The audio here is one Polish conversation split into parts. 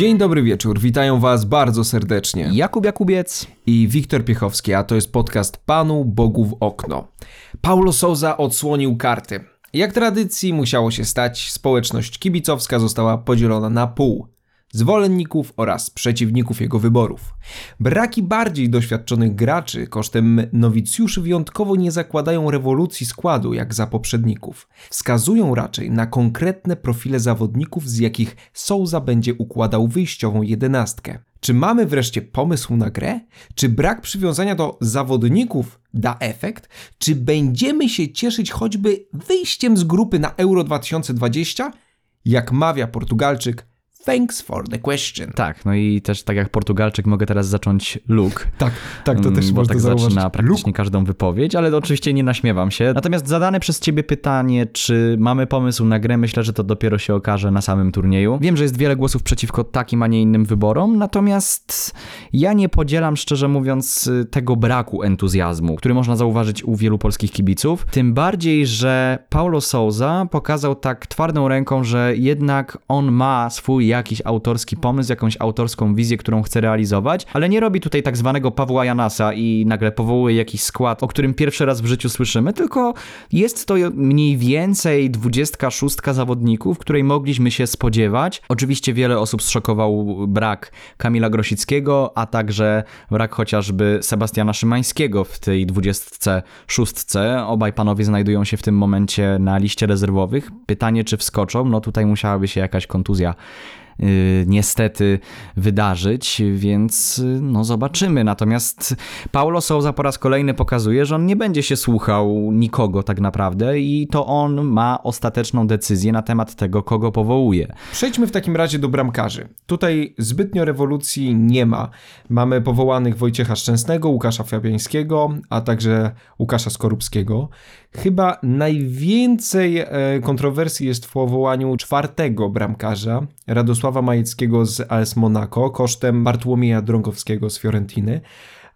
Dzień dobry wieczór, witają Was bardzo serdecznie. Jakub Jakubiec i Wiktor Piechowski, a to jest podcast Panu Bogu w okno. Paulo Souza odsłonił karty. Jak tradycji musiało się stać, społeczność kibicowska została podzielona na pół zwolenników oraz przeciwników jego wyborów. Braki bardziej doświadczonych graczy kosztem nowicjuszy wyjątkowo nie zakładają rewolucji składu jak za poprzedników. Wskazują raczej na konkretne profile zawodników, z jakich Souza będzie układał wyjściową jedenastkę. Czy mamy wreszcie pomysł na grę? Czy brak przywiązania do zawodników da efekt? Czy będziemy się cieszyć choćby wyjściem z grupy na Euro 2020? Jak mawia Portugalczyk, Thanks for the question. Tak, no i też tak jak Portugalczyk mogę teraz zacząć Luke. Tak, tak, to też mm, bo można tak zauważyć. zaczyna praktycznie Luke. każdą wypowiedź, ale oczywiście nie naśmiewam się. Natomiast zadane przez ciebie pytanie, czy mamy pomysł na grę, myślę, że to dopiero się okaże na samym turnieju. Wiem, że jest wiele głosów przeciwko takim, a nie innym wyborom, natomiast ja nie podzielam, szczerze mówiąc, tego braku entuzjazmu, który można zauważyć u wielu polskich kibiców. Tym bardziej, że Paulo Souza pokazał tak twardą ręką, że jednak on ma swój jakiś autorski pomysł, jakąś autorską wizję, którą chce realizować, ale nie robi tutaj tak zwanego Pawła Janasa i nagle powołuje jakiś skład, o którym pierwszy raz w życiu słyszymy, tylko jest to mniej więcej 26 zawodników, której mogliśmy się spodziewać. Oczywiście wiele osób zszokował brak Kamila Grosickiego, a także brak chociażby Sebastiana Szymańskiego w tej 26. Obaj panowie znajdują się w tym momencie na liście rezerwowych. Pytanie, czy wskoczą? No tutaj musiałaby się jakaś kontuzja niestety wydarzyć, więc y, no zobaczymy. Natomiast Paulo Souza po raz kolejny pokazuje, że on nie będzie się słuchał nikogo tak naprawdę i to on ma ostateczną decyzję na temat tego, kogo powołuje. Przejdźmy w takim razie do bramkarzy. Tutaj zbytnio rewolucji nie ma. Mamy powołanych Wojciecha Szczęsnego, Łukasza Fabiańskiego, a także Łukasza Skorupskiego. Chyba najwięcej e, kontrowersji jest w powołaniu czwartego bramkarza, Radosława Majeckiego z AS Monaco, kosztem Bartłomieja Drągowskiego z Fiorentiny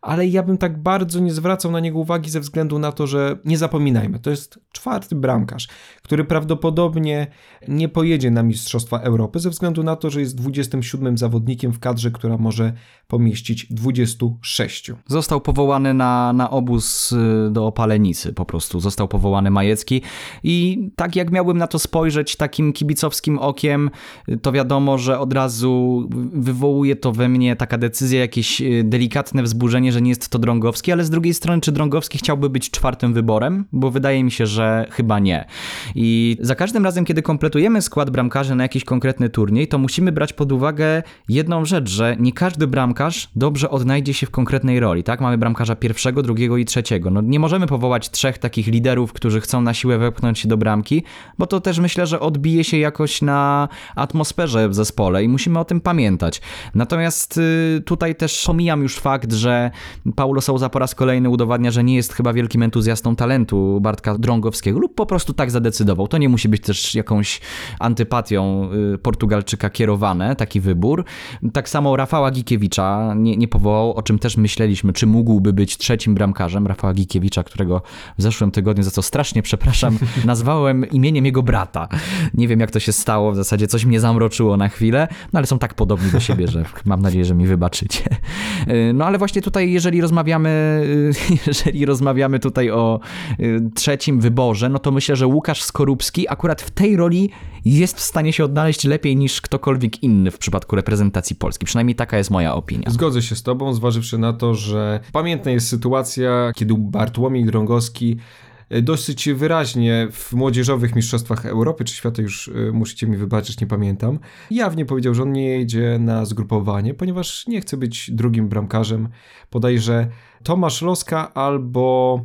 ale ja bym tak bardzo nie zwracał na niego uwagi ze względu na to, że nie zapominajmy, to jest czwarty bramkarz, który prawdopodobnie nie pojedzie na Mistrzostwa Europy ze względu na to, że jest 27 zawodnikiem w kadrze, która może pomieścić 26. Został powołany na, na obóz y, do Opalenicy po prostu, został powołany Majecki i tak jak miałbym na to spojrzeć takim kibicowskim okiem, y, to wiadomo, że od razu wywołuje to we mnie taka decyzja, jakieś y, delikatne wzburzenie, że nie jest to Drągowski, ale z drugiej strony, czy Drągowski chciałby być czwartym wyborem? Bo wydaje mi się, że chyba nie. I za każdym razem, kiedy kompletujemy skład bramkarzy na jakiś konkretny turniej, to musimy brać pod uwagę jedną rzecz, że nie każdy bramkarz dobrze odnajdzie się w konkretnej roli, tak? Mamy bramkarza pierwszego, drugiego i trzeciego. No nie możemy powołać trzech takich liderów, którzy chcą na siłę wepchnąć się do bramki, bo to też myślę, że odbije się jakoś na atmosferze w zespole i musimy o tym pamiętać. Natomiast y, tutaj też pomijam już fakt, że Paulo Souza po raz kolejny udowadnia, że nie jest chyba wielkim entuzjastą talentu Bartka Drągowskiego lub po prostu tak zadecydował. To nie musi być też jakąś antypatią y, Portugalczyka kierowane, taki wybór. Tak samo Rafała Gikiewicza nie, nie powołał, o czym też myśleliśmy, czy mógłby być trzecim bramkarzem Rafała Gikiewicza, którego w zeszłym tygodniu, za co strasznie przepraszam, nazwałem imieniem jego brata. Nie wiem jak to się stało, w zasadzie coś mnie zamroczyło na chwilę, no ale są tak podobni do siebie, że mam nadzieję, że mi wybaczycie. Y, no ale właśnie tutaj jeżeli rozmawiamy, jeżeli rozmawiamy tutaj o y, trzecim wyborze, no to myślę, że Łukasz Skorupski akurat w tej roli jest w stanie się odnaleźć lepiej niż ktokolwiek inny w przypadku reprezentacji Polski. Przynajmniej taka jest moja opinia. Zgodzę się z tobą, zważywszy na to, że pamiętna jest sytuacja, kiedy Bartłomiej Drągowski dosyć wyraźnie w młodzieżowych mistrzostwach Europy czy świata, już e, musicie mi wybaczyć, nie pamiętam, jawnie powiedział, że on nie jedzie na zgrupowanie, ponieważ nie chce być drugim bramkarzem. Podajże Tomasz Loska albo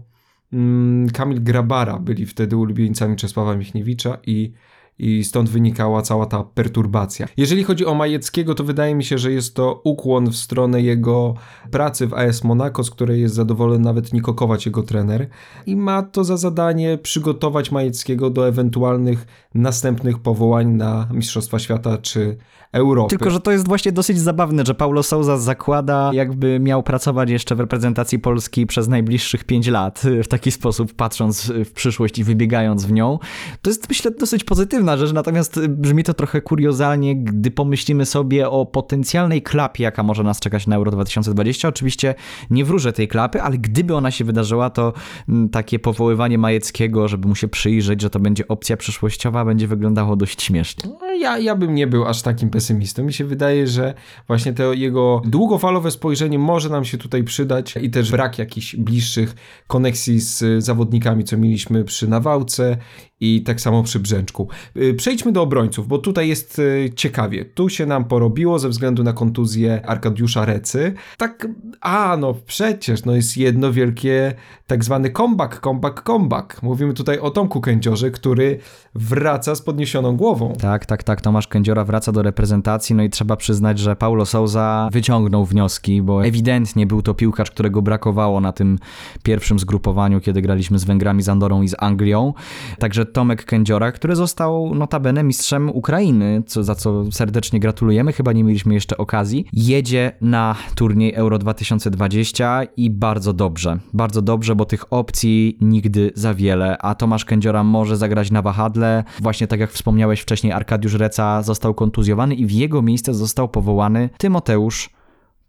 mm, Kamil Grabara byli wtedy ulubieńcami Czesława Michniewicza i i stąd wynikała cała ta perturbacja. Jeżeli chodzi o Majeckiego, to wydaje mi się, że jest to ukłon w stronę jego pracy w AS Monaco, z której jest zadowolony nawet Niko Kować, jego trener i ma to za zadanie przygotować Majeckiego do ewentualnych następnych powołań na Mistrzostwa Świata czy Europy. Tylko, że to jest właśnie dosyć zabawne, że Paulo Souza zakłada, jakby miał pracować jeszcze w reprezentacji Polski przez najbliższych pięć lat, w taki sposób patrząc w przyszłość i wybiegając w nią. To jest myślę dosyć pozytywne zabawna rzecz, natomiast brzmi to trochę kuriozalnie, gdy pomyślimy sobie o potencjalnej klapie, jaka może nas czekać na Euro 2020. Oczywiście nie wróżę tej klapy, ale gdyby ona się wydarzyła, to mm, takie powoływanie Majeckiego, żeby mu się przyjrzeć, że to będzie opcja przyszłościowa, będzie wyglądało dość śmiesznie. No, ja, ja bym nie był aż takim pesymistą. Mi się wydaje, że właśnie to jego długofalowe spojrzenie może nam się tutaj przydać i też brak jakichś bliższych koneksji z zawodnikami, co mieliśmy przy Nawałce i tak samo przy Brzęczku. Y, przejdźmy do obrońców, bo tutaj jest y, ciekawie. Tu się nam porobiło ze względu na kontuzję Arkadiusza Recy. Tak, a no przecież, no jest jedno wielkie tak zwany comeback, comeback, comeback. Mówimy tutaj o Tomku Kędziorze, który wraca z podniesioną głową. Tak, tak, tak. Tomasz Kędziora wraca do reprezentacji, no i trzeba przyznać, że Paulo Souza wyciągnął wnioski, bo ewidentnie był to piłkarz, którego brakowało na tym pierwszym zgrupowaniu, kiedy graliśmy z Węgrami, z Andorą i z Anglią. Także Tomek Kędziora, który został notabene mistrzem Ukrainy, co, za co serdecznie gratulujemy, chyba nie mieliśmy jeszcze okazji, jedzie na turniej Euro 2020 i bardzo dobrze, bardzo dobrze, bo tych opcji nigdy za wiele, a Tomasz Kędziora może zagrać na wahadle, właśnie tak jak wspomniałeś wcześniej, Arkadiusz Reca został kontuzjowany i w jego miejsce został powołany Tymoteusz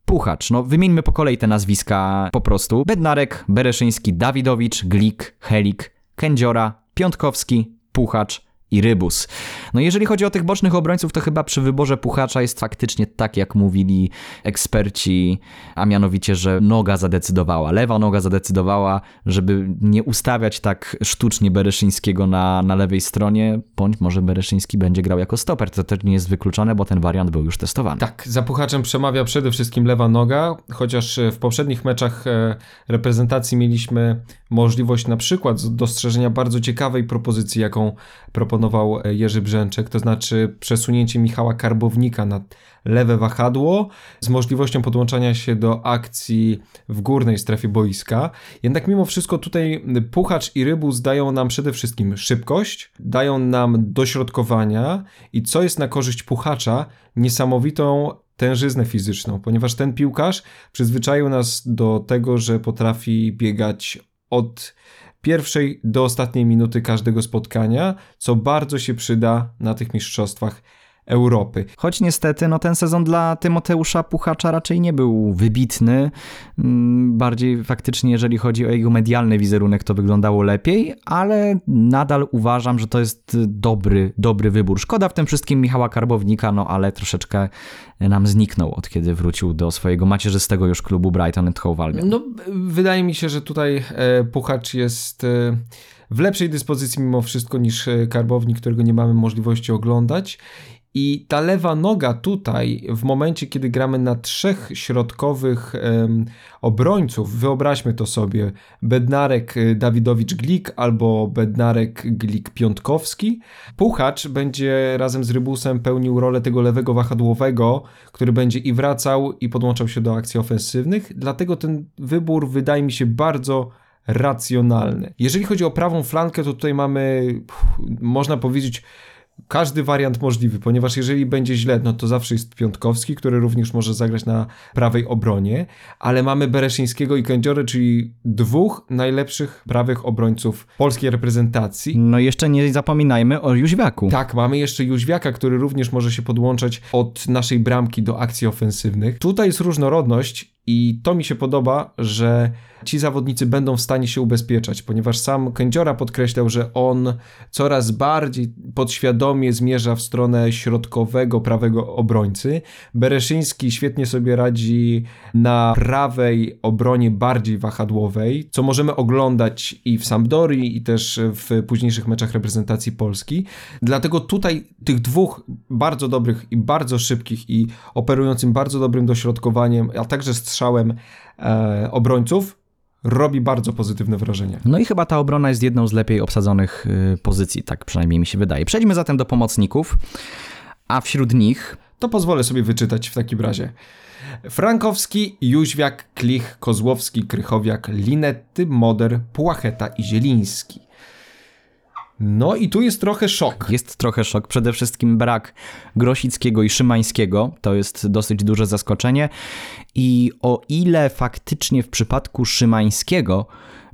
Puchacz. No, wymieńmy po kolei te nazwiska po prostu. Bednarek, Bereszyński, Dawidowicz, Glik, Helik, Kędziora, Piątkowski, Puchacz i Rybus. No jeżeli chodzi o tych bocznych obrońców, to chyba przy wyborze Puchacza jest faktycznie tak, jak mówili eksperci, a mianowicie, że noga zadecydowała, lewa noga zadecydowała, żeby nie ustawiać tak sztucznie Bereszyńskiego na, na lewej stronie, bądź może Bereszyński będzie grał jako stoper. To też nie jest wykluczone, bo ten wariant był już testowany. Tak, za Puchaczem przemawia przede wszystkim lewa noga, chociaż w poprzednich meczach e, reprezentacji mieliśmy możliwość na przykład dostrzeżenia bardzo ciekawej propozycji, jaką proponował e, Jerzy Brzęczek, to znaczy przesunięcie Michała Karbownika na lewe wahadło z możliwością podłączania się do akcji w górnej strefie boiska. Jednak mimo wszystko tutaj Puchacz i Rybus dają nam przede wszystkim szybkość, dają nam dośrodkowania i co jest na korzyść Puchacza, niesamowitą tężyznę fizyczną, ponieważ ten piłkarz przyzwyczaił nas do tego, że potrafi biegać od pierwszej do ostatniej minuty każdego spotkania, co bardzo się przyda na tych mistrzostwach Europy. Choć niestety no, ten sezon dla Tymoteusza Puchacza raczej nie był wybitny. Mm, bardziej faktycznie, jeżeli chodzi o jego medialny wizerunek, to wyglądało lepiej, ale nadal uważam, że to jest dobry, dobry wybór. Szkoda w tym wszystkim Michała Karbownika, no ale troszeczkę nam zniknął od kiedy wrócił do swojego macierzystego już klubu Brighton and Hove Albion. No, wydaje mi się, że tutaj e, Puchacz jest e, w lepszej dyspozycji mimo wszystko niż e, Karbownik, którego nie mamy możliwości oglądać. I ta lewa noga tutaj, w momencie, kiedy gramy na trzech środkowych um, obrońców, wyobraźmy to sobie, Bednarek y, Dawidowicz-Glik albo Bednarek Glik-Piątkowski, Puchacz będzie razem z Rybusem pełnił rolę tego lewego wahadłowego, który będzie i wracał i podłączał się do akcji ofensywnych, dlatego ten wybór wydaje mi się bardzo racjonalny. Jeżeli chodzi o prawą flankę, to tutaj mamy, można powiedzieć, każdy wariant możliwy, ponieważ jeżeli będzie źle, no to zawsze jest Piątkowski, który również może zagrać na prawej obronie, ale mamy Bereszyńskiego i Kędziorę, czyli dwóch najlepszych prawych obrońców polskiej reprezentacji. No i jeszcze nie zapominajmy o Jóźwiaku. Tak, mamy jeszcze Jóźwiaka, który również może się podłączać od naszej bramki do akcji ofensywnych. Tutaj jest różnorodność i to mi się podoba, że ci zawodnicy będą w stanie się ubezpieczać, ponieważ sam Kędziora podkreślał, że on coraz bardziej podświadomie zmierza w stronę środkowego, prawego obrońcy. Bereszyński świetnie sobie radzi na prawej obronie bardziej wahadłowej, co możemy oglądać i w Sampdorii, i też w późniejszych meczach reprezentacji Polski. Dlatego tutaj tych dwóch bardzo dobrych i bardzo szybkich i operującym bardzo dobrym dośrodkowaniem, a także strzałem e, obrońców robi bardzo pozytywne wrażenie. No i chyba ta obrona jest jedną z lepiej obsadzonych y, pozycji, tak przynajmniej mi się wydaje. Przejdźmy zatem do pomocników, a wśród nich... To pozwolę sobie wyczytać w takim razie. Frankowski, Jóźwiak, Klich, Kozłowski, Krychowiak, Linetty, Moder, Płacheta i Zieliński. No i tu jest trochę szok. Jest trochę szok. Przede wszystkim brak Grosickiego i Szymańskiego. To jest dosyć duże zaskoczenie. I o ile faktycznie w przypadku Szymańskiego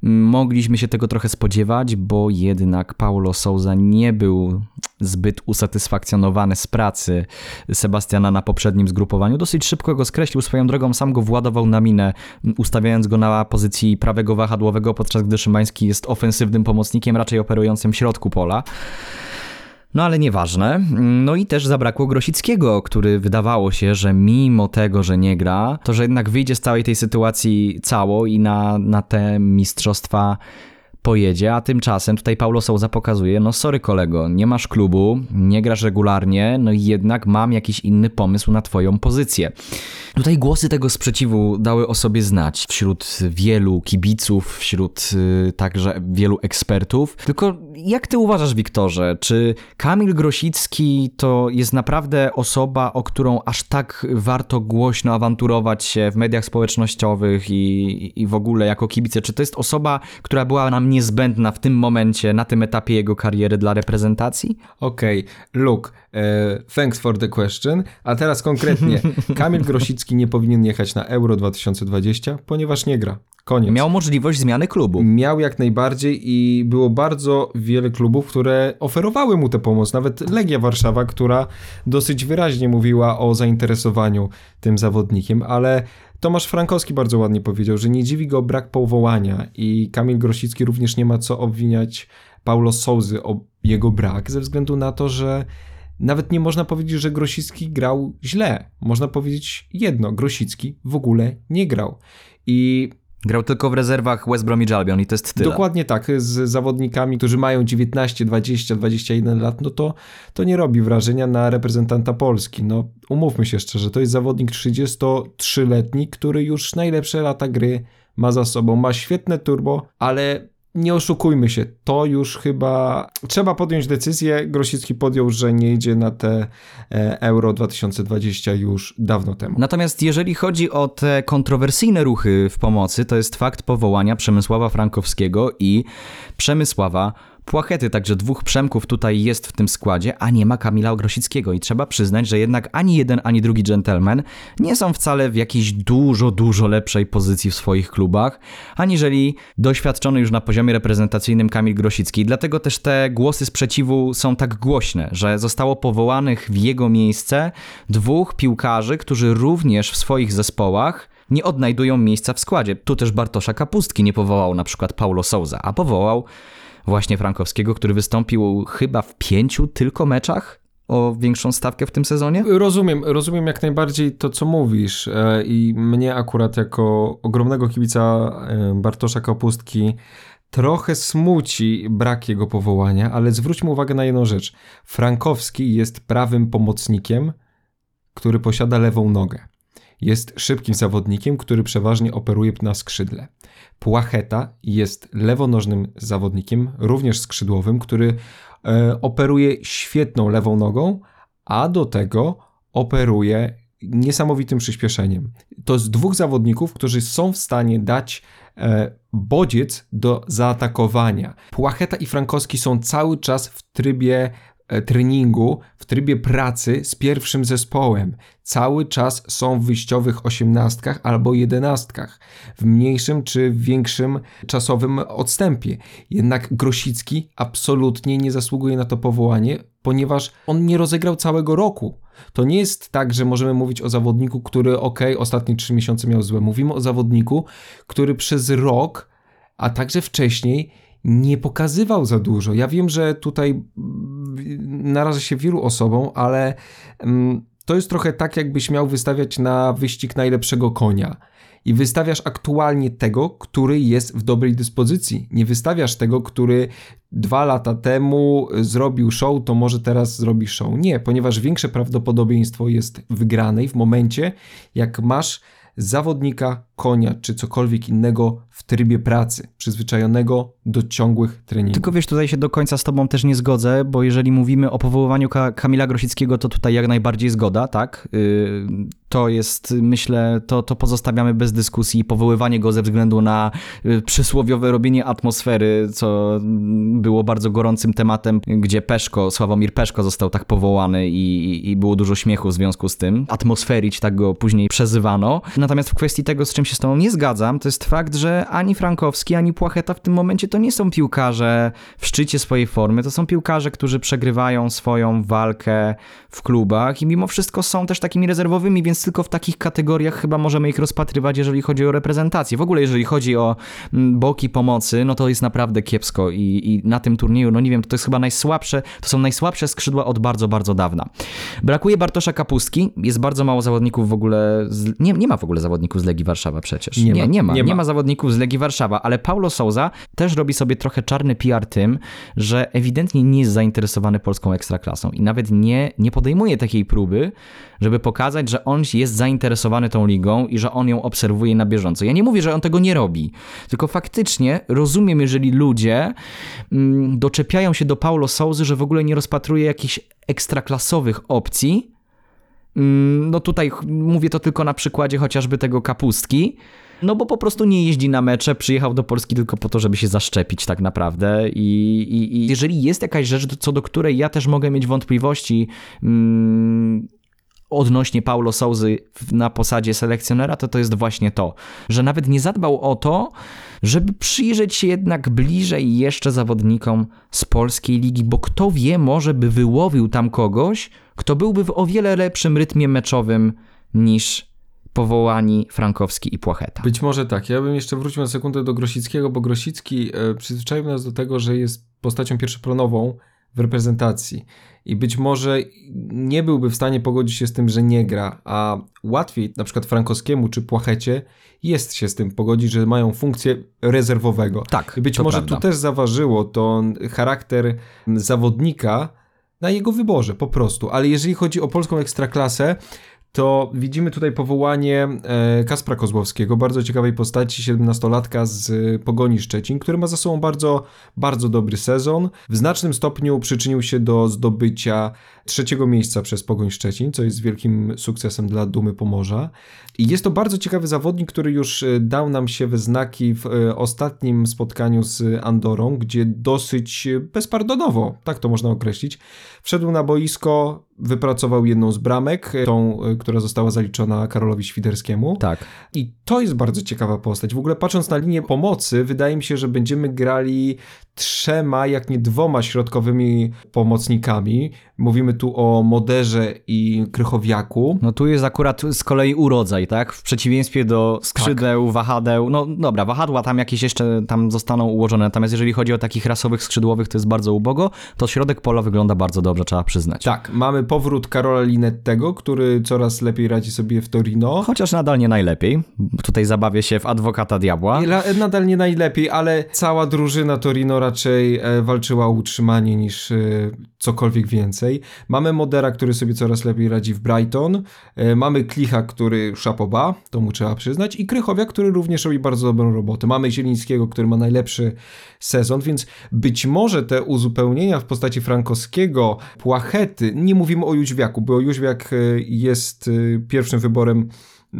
Mogliśmy się tego trochę spodziewać, bo jednak Paulo Souza nie był zbyt usatysfakcjonowany z pracy Sebastiana na poprzednim zgrupowaniu. Dosyć szybko go skreślił swoją drogą, sam go władował na minę, ustawiając go na pozycji prawego wahadłowego, podczas gdy Szymański jest ofensywnym pomocnikiem, raczej operującym w środku pola. No ale nieważne. No i też zabrakło Grosickiego, który wydawało się, że mimo tego, że nie gra, to że jednak wyjdzie z całej tej sytuacji cało i na, na te mistrzostwa pojedzie, a tymczasem tutaj Paulo Souza pokazuje, no sorry kolego, nie masz klubu, nie grasz regularnie, no i jednak mam jakiś inny pomysł na twoją pozycję. Tutaj głosy tego sprzeciwu dały o sobie znać wśród wielu kibiców, wśród y, także wielu ekspertów. Tylko jak ty uważasz, Wiktorze, czy Kamil Grosicki to jest naprawdę osoba, o którą aż tak warto głośno awanturować się w mediach społecznościowych i, i w ogóle jako kibice? Czy to jest osoba, która była nam niezbędna w tym momencie, na tym etapie jego kariery dla reprezentacji? Okej, okay. uh, thanks for the question. A teraz konkretnie, Kamil Grosicki nie powinien jechać na Euro 2020, ponieważ nie gra. Koniec. Miał możliwość zmiany klubu. Miał jak najbardziej i było bardzo wiele klubów, które oferowały mu tę pomoc. Nawet Legia Warszawa, która dosyć wyraźnie mówiła o zainteresowaniu tym zawodnikiem, ale Tomasz Frankowski bardzo ładnie powiedział, że nie dziwi go brak powołania i Kamil Grosicki również nie ma co obwiniać Paulo Souzy o jego brak, ze względu na to, że nawet nie można powiedzieć, że Grosicki grał źle. Można powiedzieć jedno, Grosicki w ogóle nie grał. I Grał tylko w rezerwach West Bromwich Albion i to jest tyle. Dokładnie tak, z zawodnikami, którzy mają 19, 20, 21 lat, no to, to nie robi wrażenia na reprezentanta Polski. No umówmy się szczerze, to jest zawodnik 33-letni, który już najlepsze lata gry ma za sobą, ma świetne turbo, ale nie oszukujmy się, to już chyba trzeba podjąć decyzję. Grosicki podjął, że nie idzie na te e, Euro 2020 już dawno temu. Natomiast jeżeli chodzi o te kontrowersyjne ruchy w pomocy, to jest fakt powołania Przemysława Frankowskiego i Przemysława Płachety, także dwóch Przemków tutaj jest w tym składzie, a nie ma Kamila Ogrosickiego i trzeba przyznać, że jednak ani jeden, ani drugi gentleman nie są wcale w jakiejś dużo, dużo lepszej pozycji w swoich klubach, aniżeli doświadczony już na poziomie reprezentacyjnym Kamil Grosicki. Dlatego też te głosy sprzeciwu są tak głośne, że zostało powołanych w jego miejsce dwóch piłkarzy, którzy również w swoich zespołach nie odnajdują miejsca w składzie. Tu też Bartosza Kapustki nie powołał na przykład Paulo Souza, a powołał właśnie Frankowskiego, który wystąpił chyba w pięciu tylko meczach o większą stawkę w tym sezonie? Rozumiem, rozumiem jak najbardziej to, co mówisz e, i mnie akurat jako ogromnego kibica e, Bartosza Kapustki trochę smuci brak jego powołania, ale zwróćmy uwagę na jedną rzecz. Frankowski jest prawym pomocnikiem, który posiada lewą nogę. Jest szybkim zawodnikiem, który przeważnie operuje na skrzydle. Płacheta jest lewonożnym zawodnikiem, również skrzydłowym, który e, operuje świetną lewą nogą, a do tego operuje niesamowitym przyspieszeniem. To jest dwóch zawodników, którzy są w stanie dać e, bodziec do zaatakowania. Płacheta i Frankowski są cały czas w trybie treningu, w trybie pracy z pierwszym zespołem. Cały czas są w wyjściowych osiemnastkach albo jedenastkach, w mniejszym czy większym czasowym odstępie. Jednak Grosicki absolutnie nie zasługuje na to powołanie, ponieważ on nie rozegrał całego roku. To nie jest tak, że możemy mówić o zawodniku, który ok, ostatnie trzy miesiące miał złe. Mówimy o zawodniku, który przez rok, a także wcześniej nie pokazywał za dużo. Ja wiem, że tutaj naraża się wielu osobom, ale mm, to jest trochę tak, jakbyś miał wystawiać na wyścig najlepszego konia. I wystawiasz aktualnie tego, który jest w dobrej dyspozycji. Nie wystawiasz tego, który dwa lata temu zrobił show, to może teraz zrobi show. Nie, ponieważ większe prawdopodobieństwo jest wygranej w momencie, jak masz zawodnika, konia czy cokolwiek innego w trybie pracy, przyzwyczajonego do ciągłych treningów. Tylko wiesz, tutaj się do końca z tobą też nie zgodzę, bo jeżeli mówimy o powoływaniu Ka Kamila Grosickiego, to tutaj jak najbardziej zgoda, tak? Yy, to jest, myślę, to, to pozostawiamy bez dyskusji. Powoływanie go ze względu na yy, przysłowiowe robienie atmosfery, co było bardzo gorącym tematem, gdzie Peszko, Sławomir Peszko został tak powołany i, i było dużo śmiechu w związku z tym. Atmosferić, tak go później przezywano. Natomiast w kwestii tego, z czym się z tobą nie zgadzam, to jest fakt, że ani Frankowski, ani Płacheta w tym momencie to nie są piłkarze w szczycie swojej formy, to są piłkarze, którzy przegrywają swoją walkę w klubach i mimo wszystko są też takimi rezerwowymi, więc tylko w takich kategoriach chyba możemy ich rozpatrywać, jeżeli chodzi o reprezentację. W ogóle jeżeli chodzi o mm, boki pomocy, no to jest naprawdę kiepsko i, i na tym turnieju, no nie wiem, to jest chyba najsłabsze, to są najsłabsze skrzydła od bardzo, bardzo dawna. Brakuje Bartosza Kapustki, jest bardzo mało zawodników w ogóle, z, nie, nie ma w ogóle zawodników z Legii Warszawa przecież. Nie Nie, ma, nie, ma, nie nie ma. ma zawodników z Legii Warszawa, ale Paulo Souza też robi sobie trochę czarny PR tym, że ewidentnie nie jest zainteresowany polską ekstraklasą i nawet nie, nie podejmuje takiej próby, żeby pokazać, że on jest zainteresowany tą ligą i że on ją obserwuje na bieżąco. Ja nie mówię, że on tego nie robi, tylko faktycznie rozumiem, jeżeli ludzie mm, doczepiają się do Paulo Souzy, że w ogóle nie rozpatruje jakichś ekstraklasowych opcji, No tutaj mówię to tylko na przykładzie chociażby tego kapustki. No bo po prostu nie jeździ na mecze, przyjechał do Polski tylko po to, żeby się zaszczepić tak naprawdę. I, i, i jeżeli jest jakaś rzecz, co do której ja też mogę mieć wątpliwości mm, odnośnie Paulo Souzy na posadzie selekcjonera, to to jest właśnie to, że nawet nie zadbał o to, żeby przyjrzeć się jednak bliżej jeszcze zawodnikom z polskiej ligi, bo kto wie, może by wyłowił tam kogoś, kto byłby w o wiele lepszym rytmie meczowym niż powołani Frankowski i Płacheta. Być może tak. Ja bym jeszcze wrócił na sekundę do Grosickiego, bo Grosicki e, przyzwyczaił nas do tego, że jest postacią pierwszoplanową w reprezentacji. I być może nie byłby w stanie pogodzić się z tym, że nie gra, a łatwiej na przykład Frankowskiemu czy Płachecie jest się z tym pogodzić, że mają funkcję rezerwowego. Tak, I być może prawda. tu też zaważyło to charakter zawodnika na jego wyborze po prostu. Ale jeżeli chodzi o polską ekstraklasę, to widzimy tutaj powołanie e, Kaspra Kozłowskiego, bardzo ciekawej postaci, 17-latka z e, Pogoni Szczecin, który ma za sobą bardzo, bardzo dobry sezon. W znacznym stopniu przyczynił się do zdobycia trzeciego miejsca przez Pogoń Szczecin, co jest wielkim sukcesem dla Dumy Pomorza. I jest to bardzo ciekawy zawodnik, który już e, dał nam się we znaki w e, ostatnim spotkaniu z Andorą, gdzie dosyć e, bezpardonowo, tak to można określić, wszedł na boisko, wypracował jedną z bramek, tą, która została zaliczona Karolowi Świderskiemu. Tak. I to jest bardzo ciekawa postać. W ogóle patrząc na linię pomocy, wydaje mi się, że będziemy grali trzema, jak nie dwoma środkowymi pomocnikami. Mówimy tu o Moderze i Krychowiaku. No tu jest akurat z kolei urodzaj, tak? W przeciwieństwie do skrzydeł, wahadeł. No dobra, wahadła tam jakieś jeszcze tam zostaną ułożone, natomiast jeżeli chodzi o takich rasowych skrzydłowych, to jest bardzo ubogo, to środek pola wygląda bardzo dobrze, trzeba przyznać. Tak, mamy powrót Karola Linettego, który coraz lepiej radzi sobie w Torino. Chociaż nadal nie najlepiej. Tutaj zabawię się w adwokata diabła. Nadal nie najlepiej, ale cała drużyna Torino raczej e, walczyła o utrzymanie niż e, cokolwiek więcej. Mamy Modera, który sobie coraz lepiej radzi w Brighton. E, mamy Klicha, który szapoba, to mu trzeba przyznać. I Krychowia, który również robi bardzo dobrą robotę. Mamy Zielińskiego, który ma najlepszy sezon, więc być może te uzupełnienia w postaci Frankowskiego, Płachety, nie mówimy o Jóźwiaku, bo Jóźwiak e, jest e, pierwszym wyborem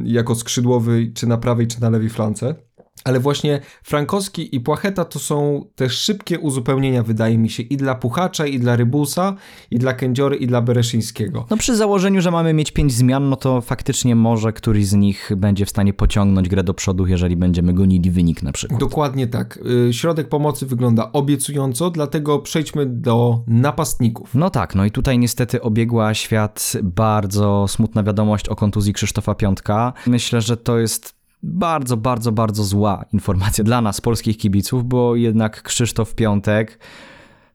jako skrzydłowy, czy na prawej, czy na lewej flance. Ale właśnie Frankowski i Płacheta to są te szybkie uzupełnienia, wydaje mi się, i dla Puchacza, i dla Rybusa, i dla Kędziory, i dla Bereszyńskiego. No przy założeniu, że mamy mieć pięć zmian, no to faktycznie może któryś z nich będzie w stanie pociągnąć grę do przodu, jeżeli będziemy gonili wynik na przykład. Dokładnie tak. Y, Środek pomocy wygląda obiecująco, dlatego przejdźmy do napastników. No tak, no i tutaj niestety obiegła świat bardzo smutna wiadomość o kontuzji Krzysztofa Piątka. Myślę, że to jest bardzo, bardzo, bardzo zła informacja dla nas, polskich kibiców, bo jednak Krzysztof Piątek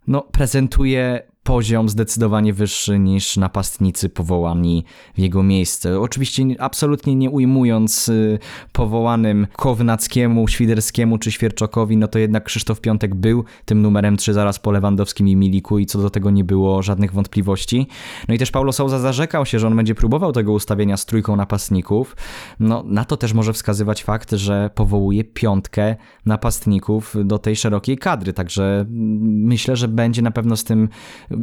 no, prezentuje poziom zdecydowanie wyższy niż napastnicy powołani w jego miejsce. Oczywiście nie- absolutnie nie ujmując y, powołanym Kownackiemu, Świderskiemu czy Świerczokowi, no to jednak Krzysztof Piątek był tym numerem 3 zaraz po Lewandowskim i Miliku i co do tego nie było żadnych wątpliwości. No i też Paulo Souza zarzekał się, że on będzie próbował tego ustawienia z trójką napastników. No na to też może wskazywać fakt, że powołuje piątkę napastników do tej szerokiej kadry, także mm, myślę, że będzie na pewno z tym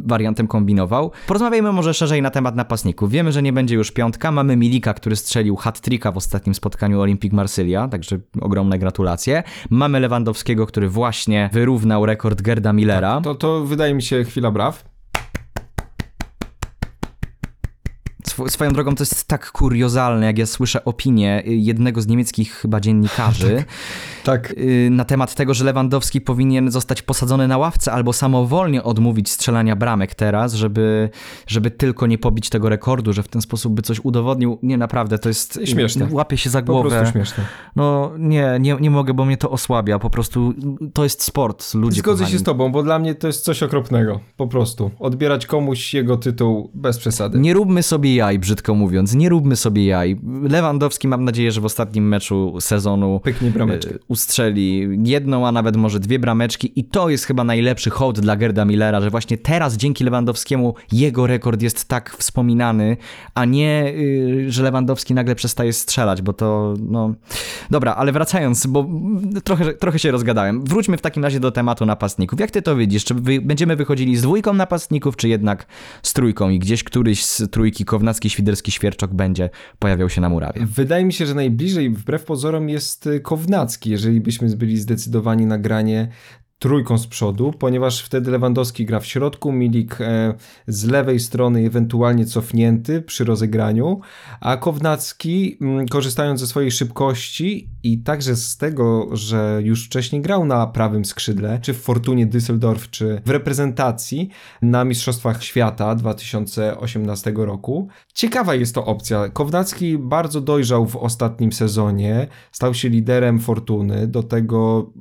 wariantem kombinował. Porozmawiajmy może szerzej na temat napastników. Wiemy, że nie będzie już piątka, mamy Milika, który strzelił hat-tricka w ostatnim spotkaniu Olympic Marsylia, także ogromne gratulacje. Mamy Lewandowskiego, który właśnie wyrównał rekord Gerda Millera. To, to wydaje mi się chwila braw. Sw swoją drogą to jest tak kuriozalne, jak ja słyszę opinię jednego z niemieckich chyba dziennikarzy Tak. y, na temat tego, że Lewandowski powinien zostać posadzony na ławce albo samowolnie odmówić strzelania bramek teraz, żeby, żeby tylko nie pobić tego rekordu, że w ten sposób by coś udowodnił. Nie, naprawdę, to jest... Śmieszne. Łapie się za Po głowę. prostu śmieszne. No nie, nie, nie mogę, bo mnie to osłabia. Po prostu to jest sport, ludzie Zgodzę kochani. się z tobą, bo dla mnie to jest coś okropnego. Po prostu. Odbierać komuś jego tytuł bez przesady. Nie róbmy sobie jaj, brzydko mówiąc. Nie róbmy sobie jaj. Lewandowski mam nadzieję, że w ostatnim meczu sezonu Pyknie brameczkę. e, ustrzeli jedną, a nawet może dwie brameczki i to jest chyba najlepszy hołd dla Gerda Millera, że właśnie teraz dzięki Lewandowskiemu jego rekord jest tak wspominany, a nie, y, że Lewandowski nagle przestaje strzelać, bo to, no... Dobra, ale wracając, bo trochę, trochę się rozgadałem. Wróćmy w takim razie do tematu napastników. Jak ty to widzisz? Czy wy, będziemy wychodzili z dwójką napastników, czy jednak z trójką i gdzieś któryś z trójki Kownacki, Świderski, Świerczok będzie pojawiał się na murawie? Wydaje mi się, że najbliżej, wbrew pozorom, jest Kownacki, jeżeli byśmy byli zdecydowani na granie trójką z przodu, ponieważ wtedy Lewandowski gra w środku, Milik e, z lewej strony ewentualnie cofnięty przy rozegraniu, a Kownacki mm, korzystając ze swojej szybkości i także z tego, że już wcześniej grał na prawym skrzydle, czy w Fortunie Düsseldorf, czy w reprezentacji na Mistrzostwach Świata 2018 roku. Ciekawa jest to opcja. Kownacki bardzo dojrzał w ostatnim sezonie, stał się liderem Fortuny, do tego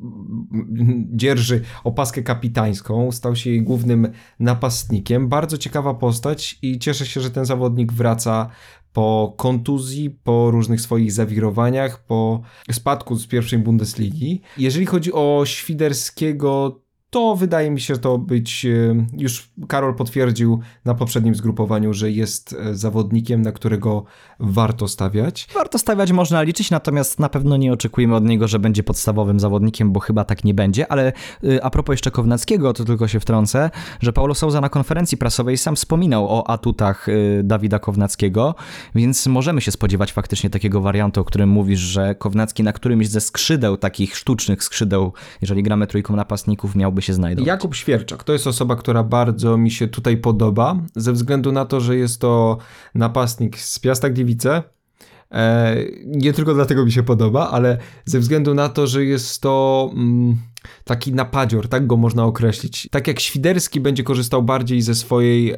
mm, dzierży opaskę kapitańską, stał się jej głównym napastnikiem. Bardzo ciekawa postać i cieszę się, że ten zawodnik wraca po kontuzji, po różnych swoich zawirowaniach, po spadku z pierwszej Bundesligi. Jeżeli chodzi o Świderskiego, to wydaje mi się to być, e, już Karol potwierdził na poprzednim zgrupowaniu, że jest e, zawodnikiem, na którego warto stawiać. Warto stawiać, można liczyć, natomiast na pewno nie oczekujemy od niego, że będzie podstawowym zawodnikiem, bo chyba tak nie będzie, ale y, a propos jeszcze Kownackiego, to tylko się wtrącę, że Paulo Souza na konferencji prasowej sam wspominał o atutach Dawida Kownackiego, więc możemy się spodziewać faktycznie takiego wariantu, o którym mówisz, że Kownacki na którymś ze skrzydeł, takich sztucznych skrzydeł, jeżeli gramy trójką napastników, miałby się znajdować. Jakub Świerczak to jest osoba, która bardzo mi się tutaj podoba, ze względu na to, że jest to napastnik z Piasta Gliwice. E, nie tylko dlatego mi się podoba, ale ze względu na to, że jest to mm, taki napadzior, tak go można określić. Tak jak Świderski będzie korzystał bardziej ze swojej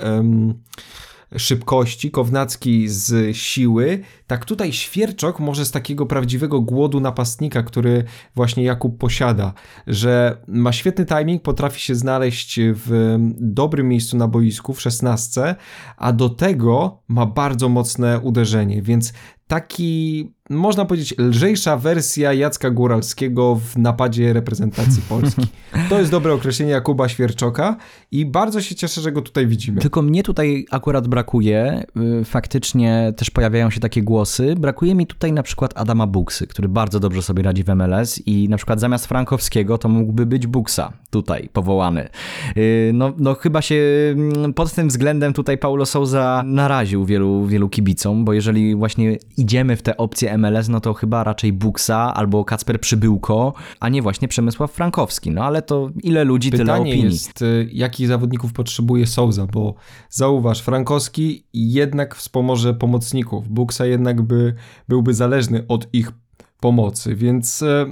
szybkości, Kownacki z siły, tak tutaj Świerczok może z takiego prawdziwego głodu napastnika, który właśnie Jakub posiada, że ma świetny timing, potrafi się znaleźć w dobrym miejscu na boisku, w szesnastce, a do tego ma bardzo mocne uderzenie, więc taki, można powiedzieć, lżejsza wersja Jacka Góralskiego w napadzie reprezentacji Polski. To jest dobre określenie Jakuba Świerczoka i bardzo się cieszę, że go tutaj widzimy. Tylko mnie tutaj akurat brakuje, y, faktycznie też pojawiają się takie głosy, brakuje mi tutaj na przykład Adama Buksy, który bardzo dobrze sobie radzi w MLS i na przykład zamiast Frankowskiego to mógłby być Buksa tutaj powołany. Y, No, no chyba się mm, pod tym względem tutaj Paulo Souza naraził wielu, wielu kibicom, bo jeżeli właśnie idziemy w te opcje MLS, no to chyba raczej Buksa albo Kacper Przybyłko, a nie właśnie Przemysław Frankowski. No ale to ile ludzi, tyle Pytanie opinii. jest, y, jakich zawodników potrzebuje Souza, bo zauważ, Frankowski jednak wspomoże pomocników, Buksa jednak by, byłby zależny od ich pomocy, więc y,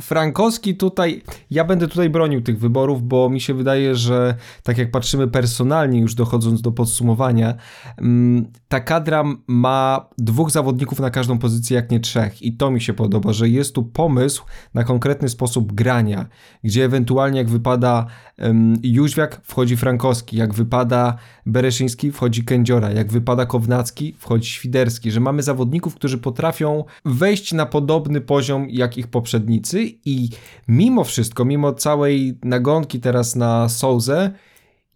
Frankowski tutaj, ja będę tutaj bronił tych wyborów, bo mi się wydaje, że tak jak patrzymy personalnie, już dochodząc do podsumowania, mm, ta kadra ma dwóch zawodników na każdą pozycję, jak nie trzech. I to mi się podoba, że jest tu pomysł na konkretny sposób grania, gdzie ewentualnie jak wypada um, Jóźwiak, wchodzi Frankowski, jak wypada Bereszyński, wchodzi Kędziora, jak wypada Kownacki, wchodzi Świderski, że mamy zawodników, którzy potrafią wejść na podobny poziom jak ich poprzednicy i mimo wszystko, mimo całej nagonki teraz na Souzę,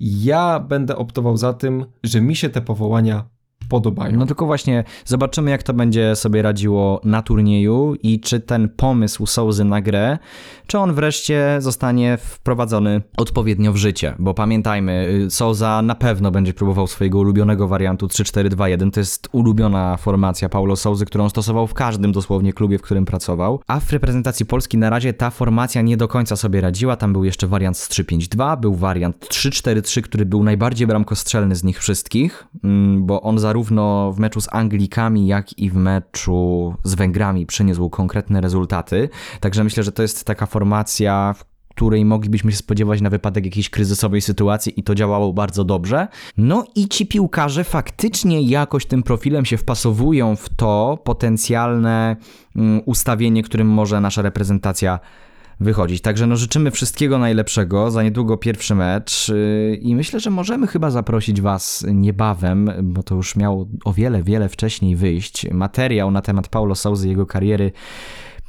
ja będę optował za tym, że mi się te powołania podobają. No tylko właśnie zobaczymy, jak to będzie sobie radziło na turnieju i czy ten pomysł Souzy na grę, czy on wreszcie zostanie wprowadzony odpowiednio w życie. Bo pamiętajmy, y, Souza na pewno będzie próbował swojego ulubionego wariantu 3-4-2-1. To jest ulubiona formacja Paulo Souzy, którą stosował w każdym dosłownie klubie, w którym pracował. A w reprezentacji Polski na razie ta formacja nie do końca sobie radziła. Tam był jeszcze wariant z 3-5-2, był wariant 3-4-3, który był najbardziej bramkostrzelny z nich wszystkich, mm, bo on zarówno zarówno w meczu z Anglikami, jak i w meczu z Węgrami przyniósł konkretne rezultaty. Także myślę, że to jest taka formacja, w której moglibyśmy się spodziewać na wypadek jakiejś kryzysowej sytuacji i to działało bardzo dobrze. No i ci piłkarze faktycznie jakoś tym profilem się wpasowują w to potencjalne mm, ustawienie, którym może nasza reprezentacja wychodzić. Także no życzymy wszystkiego najlepszego. Za niedługo pierwszy mecz yy, i myślę, że możemy chyba zaprosić Was niebawem, bo to już miało o wiele, wiele wcześniej wyjść. Materiał na temat Paulo Souzy, jego kariery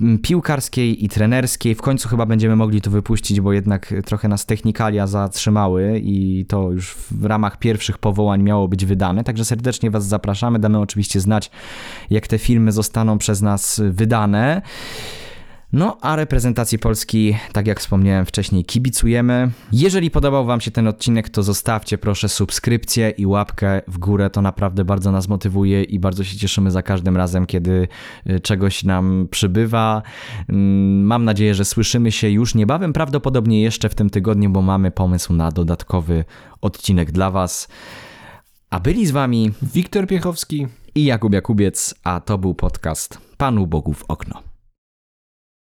mm, piłkarskiej i trenerskiej. W końcu chyba będziemy mogli to wypuścić, bo jednak trochę nas technikalia zatrzymały i to już w ramach pierwszych powołań miało być wydane. Także serdecznie Was zapraszamy. Damy oczywiście znać, jak te filmy zostaną przez nas wydane. No, a reprezentacji Polski, tak jak wspomniałem wcześniej, kibicujemy. Jeżeli podobał Wam się ten odcinek, to zostawcie proszę subskrypcję i łapkę w górę. To naprawdę bardzo nas motywuje i bardzo się cieszymy za każdym razem, kiedy y, czegoś nam przybywa. Mm, Mam nadzieję, że słyszymy się już niebawem, prawdopodobnie jeszcze w tym tygodniu, bo mamy pomysł na dodatkowy odcinek dla Was. A byli z Wami Wiktor Piechowski. i Jakub Jakubiec, a to był podcast Panu Bogu w okno.